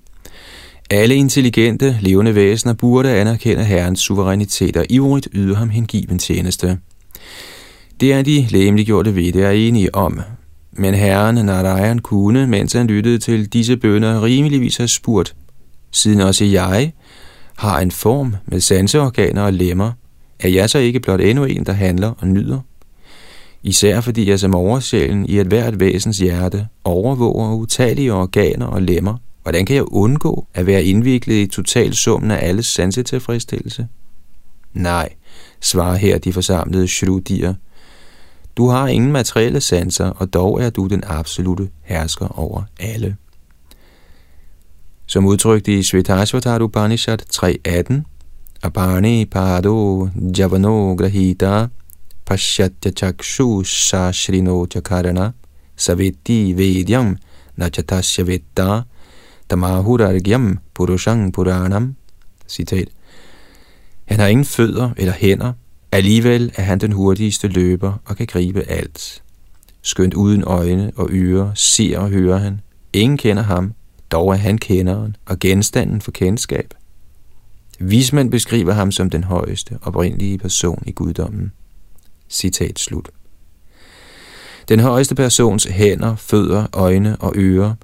alle intelligente, levende væsener burde anerkende Herrens suverænitet og ivrigt yde ham hengiven tjeneste. Det er de læmeliggjorte ved, er enige om. Men herren Narayan kunne, mens han lyttede til disse bønder, rimeligvis have spurgt, siden også jeg har en form med sanseorganer og lemmer, er jeg så ikke blot endnu en, der handler og nyder? Især fordi jeg som oversjælen i et hvert væsens hjerte overvåger utallige organer og lemmer, hvordan kan jeg undgå at være indviklet i totalsummen af alles sansetilfredsstillelse? Nej, svarer her de forsamlede shrudier. Du har ingen materielle sanser, og dog er du den absolute hersker over alle. Som udtrykt i Svetasvatara Upanishad 3.18, Apani Pado Javano Grahita Pashyatya Chakshu shashrino Chakarana Saviti Vedyam Nachatasya Vetta Tamahurargyam Purushang Puranam Citat Han har ingen fødder eller hænder, alligevel er han den hurtigste løber og kan gribe alt. Skønt uden øjne og ører, ser og hører han. Ingen kender ham, dog er han kenderen og genstanden for kendskab. Vismænd beskriver ham som den højeste, oprindelige person i guddommen. Citat slut. Den højeste persons hænder, fødder, øjne og ører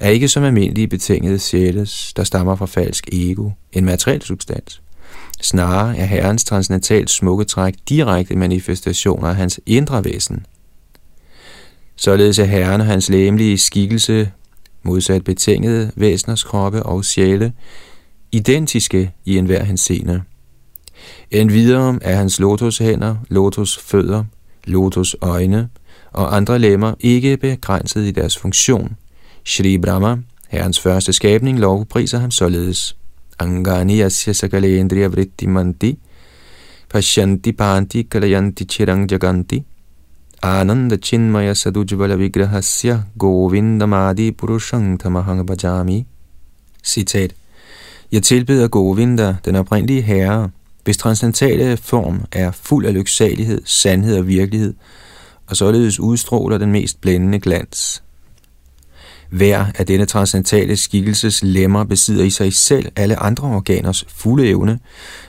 er ikke som almindelige betingede sjæles, der stammer fra falsk ego, en materiel substans. Snarere er Herrens transcendentalt smukke træk direkte manifestationer af hans indre væsen. Således er Herren og hans læmelige skikkelse, modsat betingede væseners kroppe og sjæle, identiske i enhver henseende. Endvidere er hans lotushænder, lotusfødder, lotusøjne og andre lemmer ikke begrænset i deres funktion. Shri Brahma, herrens første skabning, lovpriser ham således. Angani asya sakalendriya vritti manti, pashyanti panti kalayanti chirang jaganti, ananda chinmaya sadujvala vigrahasya govindamadi purushang tamahang bhajami. Citat. Jeg tilbeder Govinda, den oprindelige herre, hvis transcendentale form er fuld af lyksalighed, sandhed og virkelighed, og således udstråler den mest blændende glans. Hver af denne transcendentale skikkelses lemmer besidder i sig selv alle andre organers fulde evne,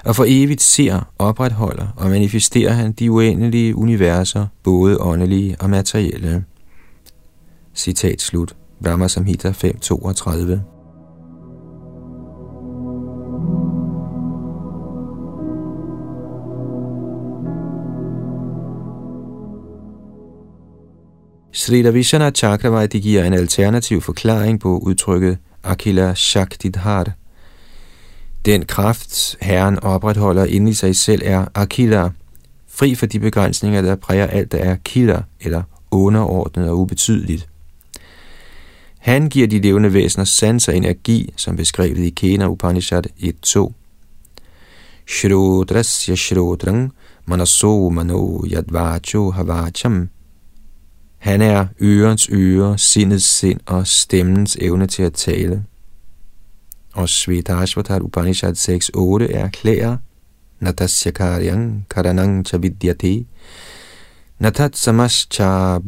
og for evigt ser, opretholder og manifesterer han de uendelige universer, både åndelige og materielle. Citat slut. Brahma Samhita 5.32 Sri Ravishana Chakravarti giver en alternativ forklaring på udtrykket Akila Shaktidhar. Den kraft, Herren opretholder inde i sig selv, er Akila, fri for de begrænsninger, der præger alt, der er kilder eller underordnet og ubetydeligt. Han giver de levende væsener sans og energi, som beskrevet i Kena Upanishad 1.2. Shrodrasya shrodrang manaso mano yadvacho havacham han er ørens øre, sindets sind og stemmens evne til at tale. Og Svetashvatar Upanishad 6.8 erklærer, Natasyakaryang karanang cha vidyate, natat samascha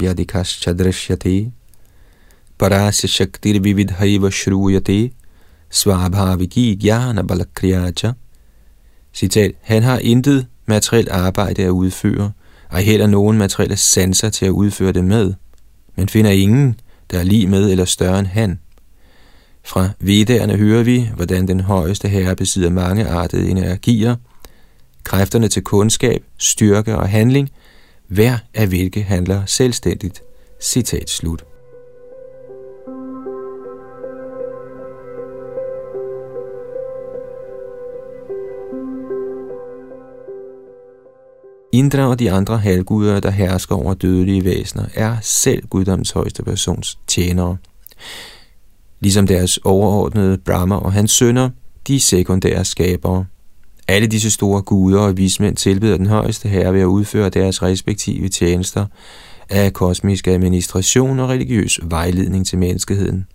cha drishyate, parasya shaktir vividhaiva shruyate, svabhaviki gyana balakriyacha. Citat, han har intet materielt arbejde at udføre, og heller nogen materielle sanser til at udføre det med, men finder ingen, der er lige med eller større end han. Fra vedderne hører vi, hvordan den højeste herre besidder mange artede energier, kræfterne til kundskab, styrke og handling, hver af hvilke handler selvstændigt. Citat slut. Indra og de andre halvguder, der hersker over dødelige væsener, er selv guddoms højeste persons tjenere. Ligesom deres overordnede Brahma og hans sønner, de sekundære skabere. Alle disse store guder og vismænd tilbeder den højeste herre ved at udføre deres respektive tjenester af kosmisk administration og religiøs vejledning til menneskeheden.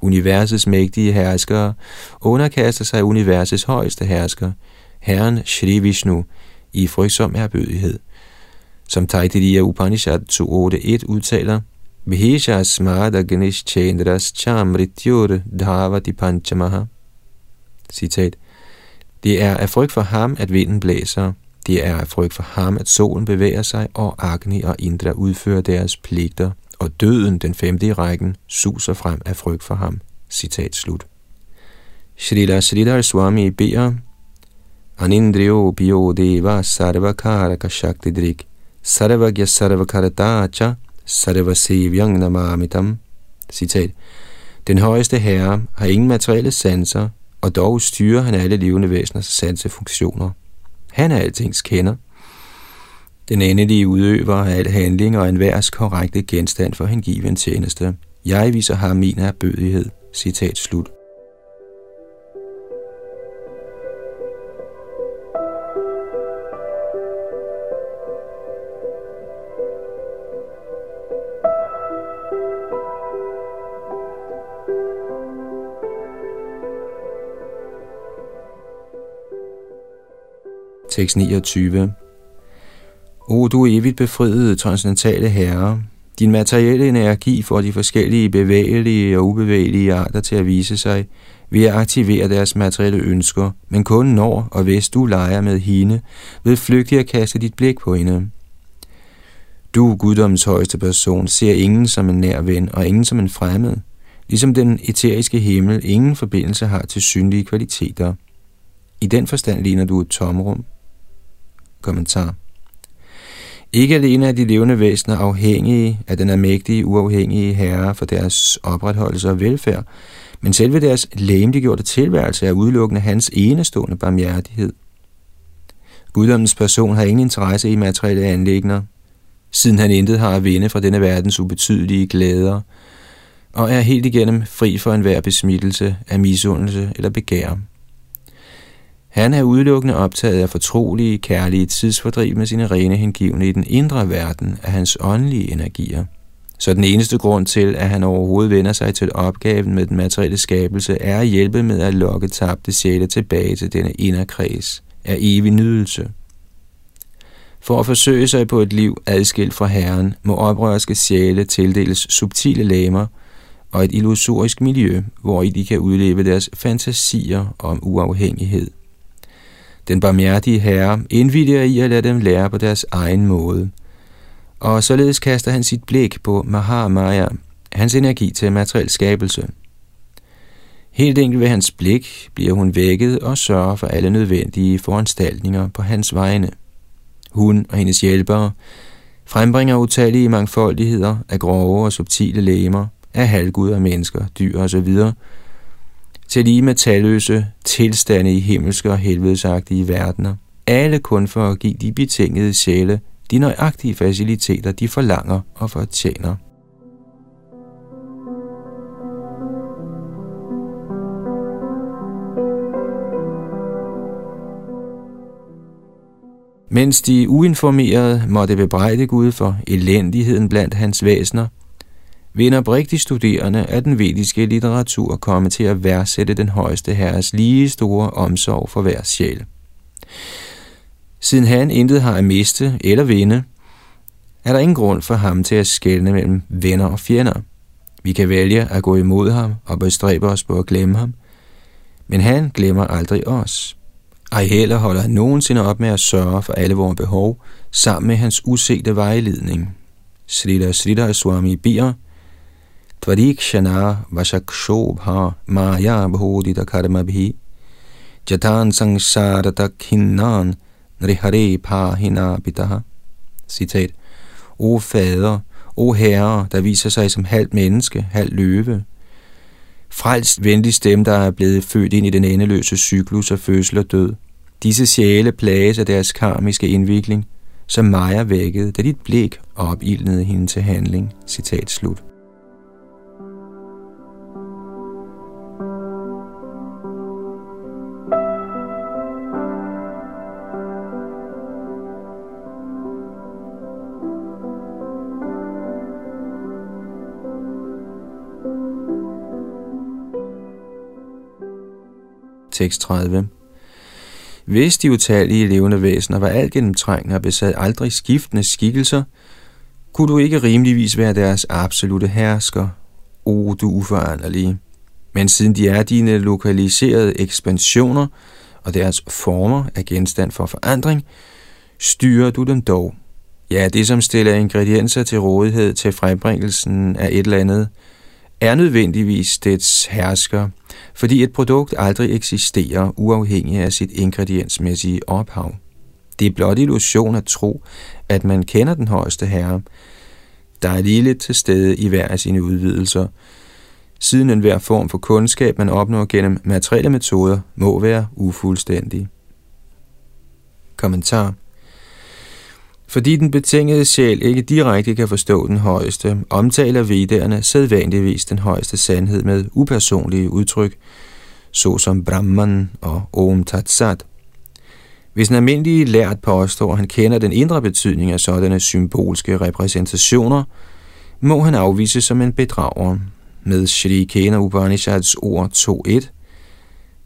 Universets mægtige herskere underkaster sig universets højeste hersker, Herren Shri Vishnu, i frygtsom erbødighed. Som Taitiriya Upanishad 2.8.1 udtaler, Vihisha smada Ganesh Chandras chamrityur dhavati panchamaha. Citat. Det er af frygt for ham, at vinden blæser. Det er af frygt for ham, at solen bevæger sig, og Agni og Indra udfører deres pligter, og døden, den femte i rækken, suser frem af frygt for ham. Citat slut. Srila Sridhar Swami beder, Anindriyo Biyo Deva Sarvakaraka Shakti Drik Sarvagya Sarvakaratacha Sarvasevyang Namamitam. Citat. Den højeste herre har ingen materielle sanser, og dog styrer han alle levende væseners sansefunktioner. Han er altings kender. Den endelige udøver af al handling og enhver korrekte genstand for hengiven tjeneste. Jeg viser ham min erbødighed. Citat slut. 629. O du evigt befriede transcendentale herre, din materielle energi får de forskellige bevægelige og ubevægelige arter til at vise sig ved at aktivere deres materielle ønsker, men kun når og hvis du leger med hende, ved flygtigt at kaste dit blik på hende. Du, guddommens højeste person, ser ingen som en nær ven og ingen som en fremmed, ligesom den eteriske himmel ingen forbindelse har til synlige kvaliteter. I den forstand ligner du et tomrum, Kommentar. Ikke alene er de levende væsener afhængige af den almægtige, uafhængige herre for deres opretholdelse og velfærd, men selve deres læmliggjorte tilværelse er udelukkende hans enestående barmhjertighed. Guddommens person har ingen interesse i materielle anlægner, siden han intet har at vinde fra denne verdens ubetydelige glæder, og er helt igennem fri for enhver besmittelse af misundelse eller begær. Han er udelukkende optaget af fortrolige, kærlige tidsfordriv med sine rene hengivne i den indre verden af hans åndelige energier. Så den eneste grund til, at han overhovedet vender sig til opgaven med den materielle skabelse, er at hjælpe med at lokke tabte sjæle tilbage til denne inderkreds af evig nydelse. For at forsøge sig på et liv adskilt fra Herren, må oprørske sjæle tildeles subtile lamer og et illusorisk miljø, hvor i de kan udleve deres fantasier om uafhængighed. Den barmhjertige herre indvilliger i at lade dem lære på deres egen måde. Og således kaster han sit blik på Mahamaya, hans energi til materiel skabelse. Helt enkelt ved hans blik bliver hun vækket og sørger for alle nødvendige foranstaltninger på hans vegne. Hun og hendes hjælpere frembringer utallige mangfoldigheder af grove og subtile lemer, af halvguder, mennesker, dyr osv., til lige med talløse tilstande i himmelske og helvedesagtige verdener. Alle kun for at give de betingede sjæle de nøjagtige faciliteter, de forlanger og fortjener. Mens de uinformerede måtte bebrejde Gud for elendigheden blandt hans væsener, vil en oprigtig studerende af den vediske litteratur komme til at værdsætte den højeste herres lige store omsorg for hver sjæl. Siden han intet har at miste eller vinde, er der ingen grund for ham til at skelne mellem venner og fjender. Vi kan vælge at gå imod ham og bestræbe os på at glemme ham, men han glemmer aldrig os. Ej heller holder han nogensinde op med at sørge for alle vores behov, sammen med hans usete vejledning. Srila Sridhar Swami Bier Tvarikshana Vashakshobha Maya Bhodita Karmabhi Jatan Sangsarata Kinnan Nrihare Pahina Pitaha Citat O fader, o herre, der viser sig som halvt menneske, halvt løve, frelst venligst dem, der er blevet født ind i den endeløse cyklus af fødsel og død. Disse sjæle plages af deres karmiske indvikling, som Maja vækkede, da dit blik opildnede hende til handling. Citat slut. 6.30. Hvis de utallige levende væsener var alt gennemtrængende og besad aldrig skiftende skikkelser, kunne du ikke rimeligvis være deres absolute hersker, o du uforanderlige. Men siden de er dine lokaliserede ekspansioner, og deres former er genstand for forandring, styrer du dem dog. Ja, det som stiller ingredienser til rådighed til frembringelsen af et eller andet, er nødvendigvis dets hersker, fordi et produkt aldrig eksisterer uafhængig af sit ingrediensmæssige ophav. Det er blot illusion at tro, at man kender den højeste herre, der er lige lidt til stede i hver af sine udvidelser, siden enhver form for kundskab, man opnår gennem materielle metoder, må være ufuldstændig. Kommentar fordi den betingede sjæl ikke direkte kan forstå den højeste, omtaler vedderne sædvanligvis den højeste sandhed med upersonlige udtryk, såsom Brahman og Om Tat Sat. Hvis en almindelig lært påstår, at han kender den indre betydning af sådanne symbolske repræsentationer, må han afvise som en bedrager. Med Shri Kena Upanishads ord 2.1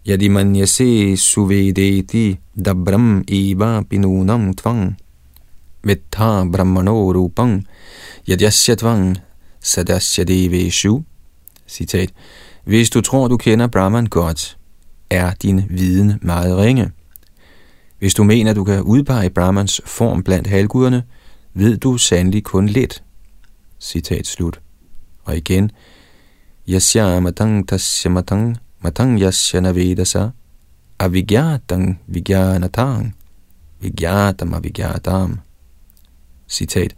Yadimanyase suvedeti dabram eva pinunam tvang Vittha brahmano rupang yadyasya tvang sadasya deveshu. Citat. Hvis du tror, du kender Brahman godt, er din viden meget ringe. Hvis du mener, du kan udpege Brahmans form blandt halvguderne, ved du sandelig kun lidt. Citat slut. Og igen. Yasya matang tasya matang matang yasya navedasa avigyatang vigyanatang vigyatam avigyatam. Citat.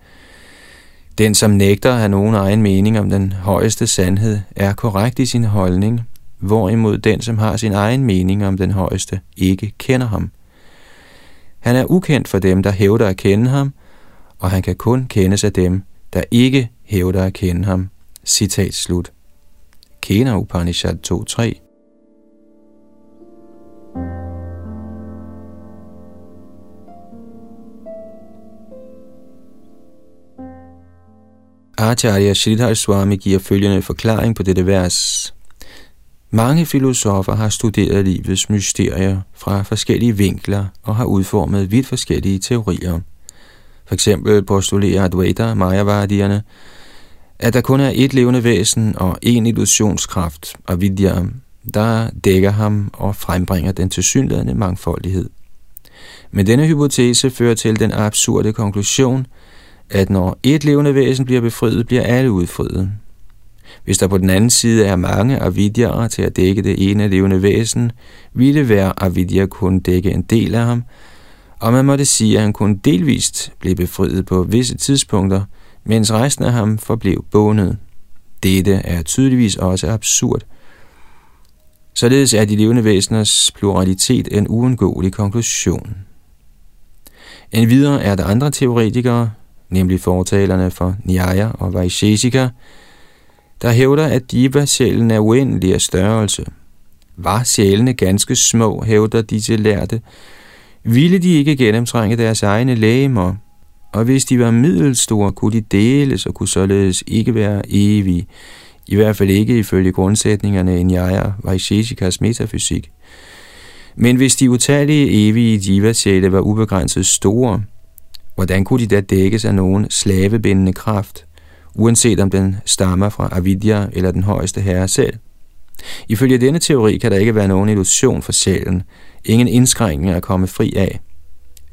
Den, som nægter at have nogen egen mening om den højeste sandhed, er korrekt i sin holdning, hvorimod den, som har sin egen mening om den højeste, ikke kender ham. Han er ukendt for dem, der hævder at kende ham, og han kan kun kendes af dem, der ikke hævder at kende ham. Citat slut. Kena Upanishad 2.3 Acharya Sridhar Swami giver følgende forklaring på dette vers. Mange filosofer har studeret livets mysterier fra forskellige vinkler og har udformet vidt forskellige teorier. For eksempel postulerer Advaita Mayavadierne, at der kun er et levende væsen og en illusionskraft, Avidya, der dækker ham og frembringer den tilsyneladende mangfoldighed. Men denne hypotese fører til den absurde konklusion, at når et levende væsen bliver befriet, bliver alle udfriet. Hvis der på den anden side er mange avidyaer til at dække det ene levende væsen, ville hver avidya kun dække en del af ham, og man måtte sige, at han kun delvist blev befriet på visse tidspunkter, mens resten af ham forblev bundet. Dette er tydeligvis også absurd. Således er de levende væseners pluralitet en uundgåelig konklusion. En videre er der andre teoretikere, nemlig fortalerne for Nyaya og Vaisheshika, der hævder, at Diva-sjælen er uendelig af størrelse. Var sjælene ganske små, hævder disse lærte, ville de ikke gennemtrænge deres egne lægemer, og hvis de var middelstore, kunne de deles og kunne således ikke være evige, i hvert fald ikke ifølge grundsætningerne i Nyaya Vaisheshikas metafysik. Men hvis de utallige evige diva var ubegrænset store, Hvordan kunne de da dækkes af nogen slavebindende kraft, uanset om den stammer fra Avidya eller den højeste herre selv? Ifølge denne teori kan der ikke være nogen illusion for sjælen, ingen indskrænkninger at komme fri af.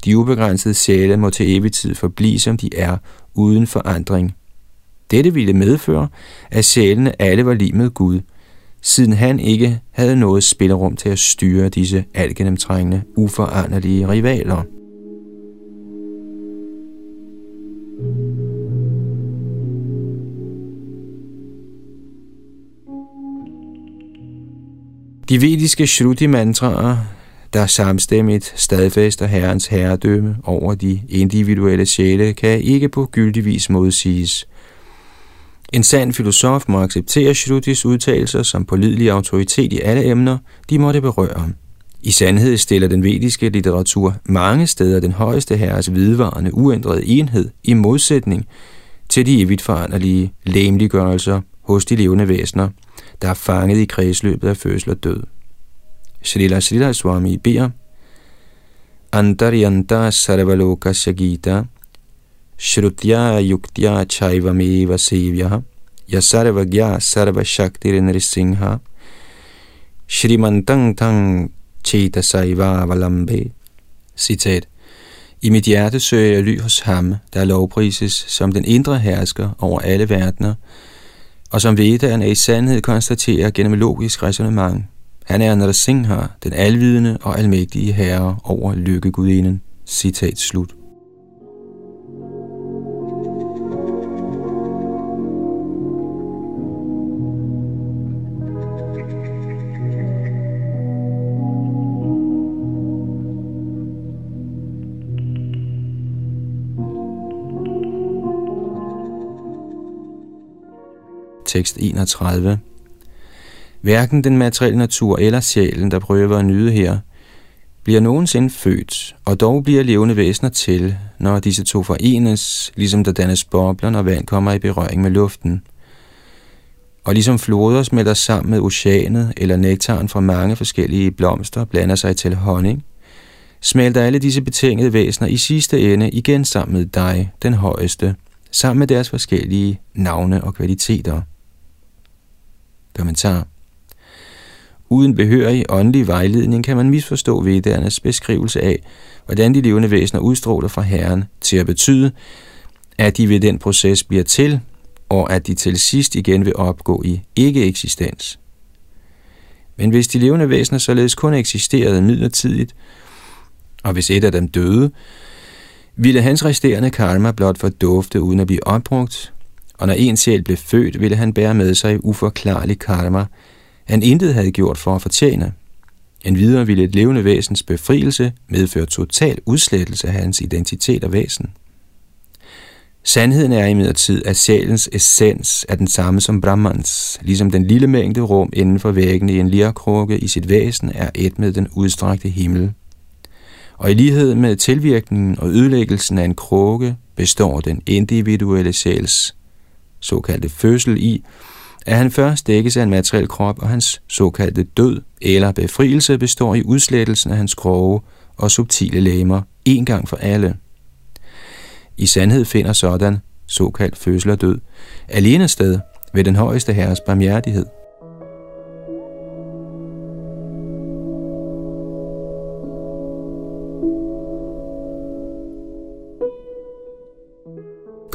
De ubegrænsede sjæle må til evig tid forblive, som de er, uden forandring. Dette ville medføre, at sjælene alle var lige med Gud, siden han ikke havde noget spillerum til at styre disse algenemtrængende, uforanderlige rivaler. De vediske Shruti-mantraer, der samstemmigt stadfæster Herrens herredømme over de individuelle sjæle, kan ikke på gyldig vis modsiges. En sand filosof må acceptere Shrutis udtalelser som pålidelig autoritet i alle emner, de måtte berøre. I sandhed stiller den vediske litteratur mange steder den højeste herres vidvarende uændrede enhed i modsætning til de evigt foranderlige læmliggørelser hos de levende væsener, der er fanget i kredsløbet af fødsel og død. Srila Srila Swami beder, Antaryanta Sarvaloka Shagita Shrutya yuktya chaivameva sevya yasarvagya sarva shaktir nrisingha Shrimantang tang cheta saiva valambe. Citat. I mit hjerte søger jeg ly hos ham, der lovprises som den indre hersker over alle verdener, og som Vedderne i sandhed konstaterer gennem logisk resonemang. Han er Narasingha, den alvidende og almægtige herre over lykkegudinden. Citat slut. Tekst 31. Hverken den materielle natur eller sjælen, der prøver at nyde her, bliver nogensinde født, og dog bliver levende væsener til, når disse to forenes, ligesom der dannes bobler, når vand kommer i berøring med luften. Og ligesom floder smelter sammen med oceanet, eller nektaren fra mange forskellige blomster blander sig til honning, smelter alle disse betingede væsener i sidste ende igen sammen med dig, den højeste, sammen med deres forskellige navne og kvaliteter. Kommentar. Uden behørig åndelig vejledning kan man misforstå vedernes beskrivelse af, hvordan de levende væsener udstråler fra Herren til at betyde, at de ved den proces bliver til, og at de til sidst igen vil opgå i ikke-eksistens. Men hvis de levende væsener således kun eksisterede midlertidigt, og hvis et af dem døde, ville hans resterende karma blot fordufte uden at blive opbrugt, og når en sjæl blev født, ville han bære med sig uforklarlig karma, han intet havde gjort for at fortjene. En videre ville et levende væsens befrielse medføre total udslettelse af hans identitet og væsen. Sandheden er imidlertid, at sjælens essens er den samme som Brahmans, ligesom den lille mængde rum inden for væggene i en lierkrukke i sit væsen er et med den udstrakte himmel. Og i lighed med tilvirkningen og ødelæggelsen af en krukke består den individuelle sjæls såkaldte fødsel i, at han først dækkes af en materiel krop, og hans såkaldte død eller befrielse består i udslettelsen af hans grove og subtile lemmer, en gang for alle. I sandhed finder sådan såkaldt fødsel og død alene sted ved den højeste herres barmhjertighed.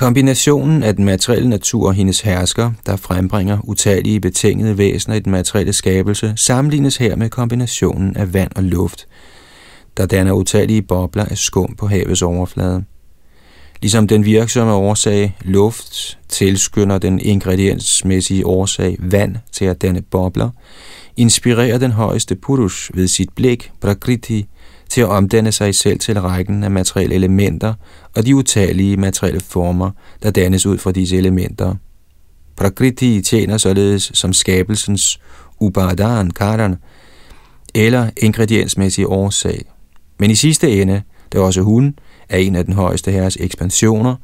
Kombinationen af den materielle natur og hendes hersker, der frembringer utallige betingede væsener i den materielle skabelse, sammenlignes her med kombinationen af vand og luft, der danner utallige bobler af skum på havets overflade. Ligesom den virksomme årsag, luft, tilskynder den ingrediensmæssige årsag, vand, til at danne bobler, inspirerer den højeste Purush ved sit blik, Prakriti, til at omdanne sig selv til rækken af materielle elementer og de utallige materielle former, der dannes ud fra disse elementer. Prakriti tjener således som skabelsens upadan karan, eller ingrediensmæssig årsag. Men i sidste ende, da også hun er en af den højeste herres ekspansioner,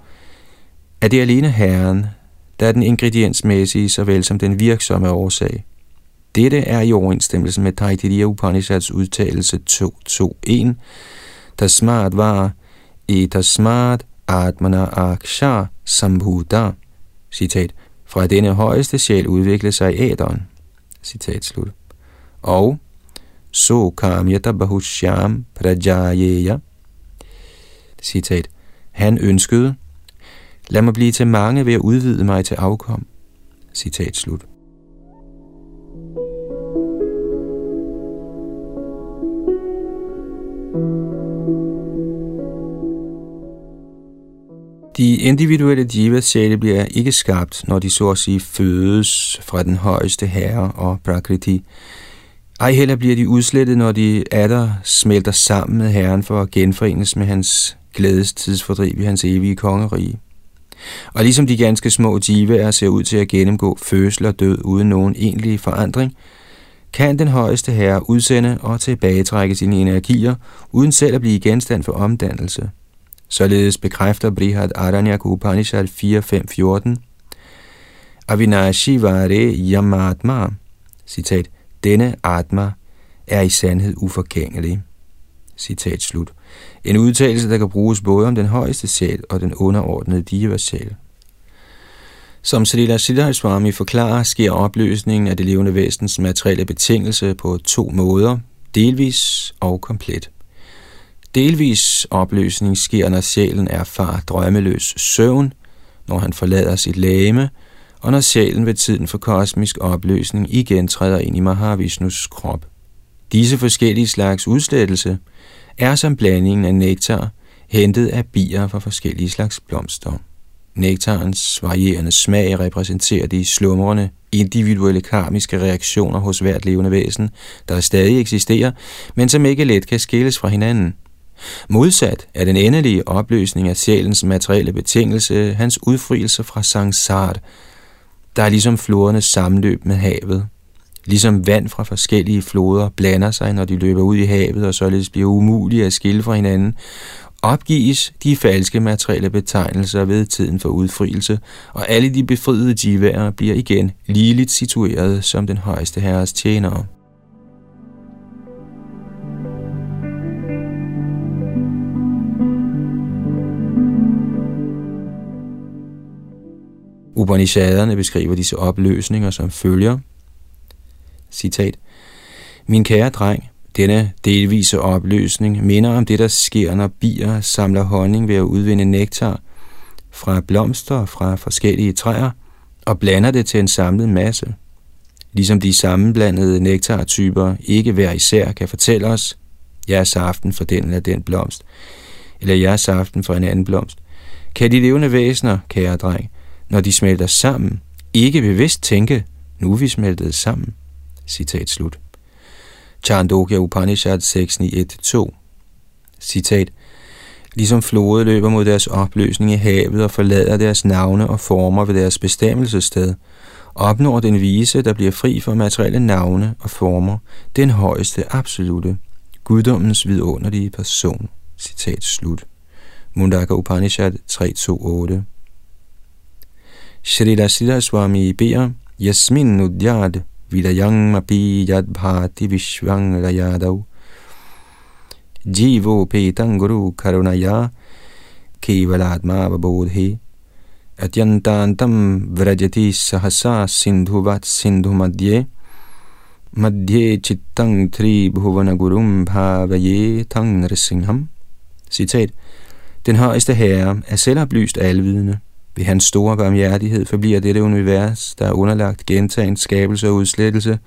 er det alene herren, der er den ingrediensmæssige såvel som den virksomme årsag. Dette er i overensstemmelse med Taitiriya Upanishads udtalelse 2.2.1, Tasmat smart var etasmat atmana aksha sambhuda. Citat. Fra denne højeste sjæl udviklede sig æderen. Citat slut. Og so kamyata bahushyam prajayeya. Citat. Han ønskede, lad mig blive til mange ved at udvide mig til afkom. Citat slut. De individuelle divas sjæle bliver ikke skabt, når de så at sige fødes fra den højeste herre og Prakriti. Ej heller bliver de udslettet, når de atter smelter sammen med herren for at genforenes med hans glædestidsfordriv i hans evige kongerige. Og ligesom de ganske små divaer ser ud til at gennemgå fødsel og død uden nogen egentlig forandring, kan den højeste herre udsende og tilbagetrække sine energier, uden selv at blive genstand for omdannelse. Således bekræfter Brihad Aranyak Upanishad 4.5.14, Avinashi Vare Yamatma, citat, denne atma er i sandhed uforgængelig. Citat slut. En udtalelse, der kan bruges både om den højeste sjæl og den underordnede diva sjæl. Som Srila Siddharth Swami forklarer, sker opløsningen af det levende væsens materielle betingelse på to måder, delvis og komplet. Delvis opløsning sker, når sjælen erfarer drømmeløs søvn, når han forlader sit læme, og når sjælen ved tiden for kosmisk opløsning igen træder ind i Mahavishnus krop. Disse forskellige slags udslettelse er som blandingen af nektar, hentet af bier fra forskellige slags blomster. Nektarens varierende smag repræsenterer de slumrende, individuelle karmiske reaktioner hos hvert levende væsen, der stadig eksisterer, men som ikke let kan skilles fra hinanden. Modsat er den endelige opløsning af sjælens materielle betingelse hans udfrielse fra sangsart, der er ligesom flodernes sammenløb med havet. Ligesom vand fra forskellige floder blander sig, når de løber ud i havet og således bliver umulige at skille fra hinanden, opgives de falske materielle betegnelser ved tiden for udfrielse, og alle de befriede jivaer bliver igen ligeligt situeret som den højeste herres tjenere. Upanishaderne beskriver disse opløsninger som følger. Citat. Min kære dreng, denne delvise opløsning minder om det, der sker, når bier samler honning ved at udvinde nektar fra blomster fra forskellige træer og blander det til en samlet masse. Ligesom de sammenblandede nektartyper ikke hver især kan fortælle os, jeg er saften for den eller den blomst, eller jeg er saften for en anden blomst, kan de levende væsener, kære dreng, når de smelter sammen, ikke bevidst tænke, nu er vi smeltet sammen. Citat slut. Chandogya Upanishad 6.9.1.2 Citat Ligesom floder løber mod deres opløsning i havet og forlader deres navne og former ved deres bestemmelsessted, opnår den vise, der bliver fri for materielle navne og former, den højeste absolute, guddommens vidunderlige person. Citat slut. Mundaka Upanishad 3.2.8 Srila Siddha Swami beder, Yasmin Nudyad Vidayang Mapi Yad Bhati Vishvang Rayadav. Jivo Petang Guru Karunaya Kevalatma Vabodhe Atyantantam Vrajati Sahasa Sindhuvat Sindhu Madhye Madhye Chittang Tri Bhuvana Gurum Bhavaye Tang Nrisingham Citat. Den højeste herre er selvoplyst alvidende. Ved hans store barmhjertighed forbliver dette univers, der er underlagt gentagen skabelse og udslettelse,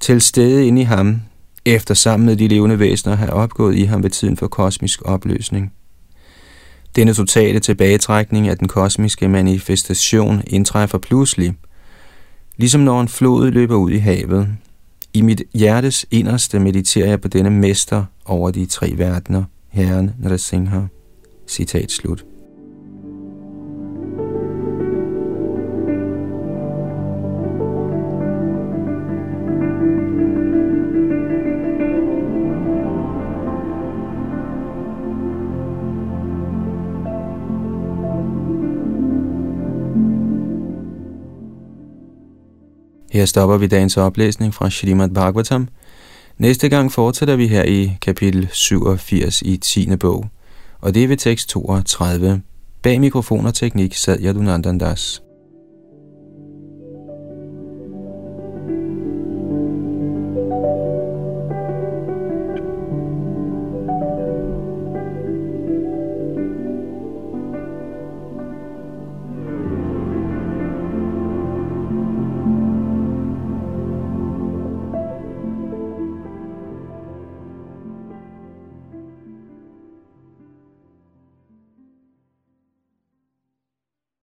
til stede inde i ham, efter sammen med de levende væsener har opgået i ham ved tiden for kosmisk opløsning. Denne totale tilbagetrækning af den kosmiske manifestation indtræffer pludselig, ligesom når en flod løber ud i havet. I mit hjertes inderste mediterer jeg på denne mester over de tre verdener, Herren Nrasingha. Citat slut. Her stopper vi dagens oplæsning fra Shrimad Bhagavatam. Næste gang fortsætter vi her i kapitel 87 i 10. bog, og det er ved tekst 32. Bag mikrofon og teknik sad Yadunandandas.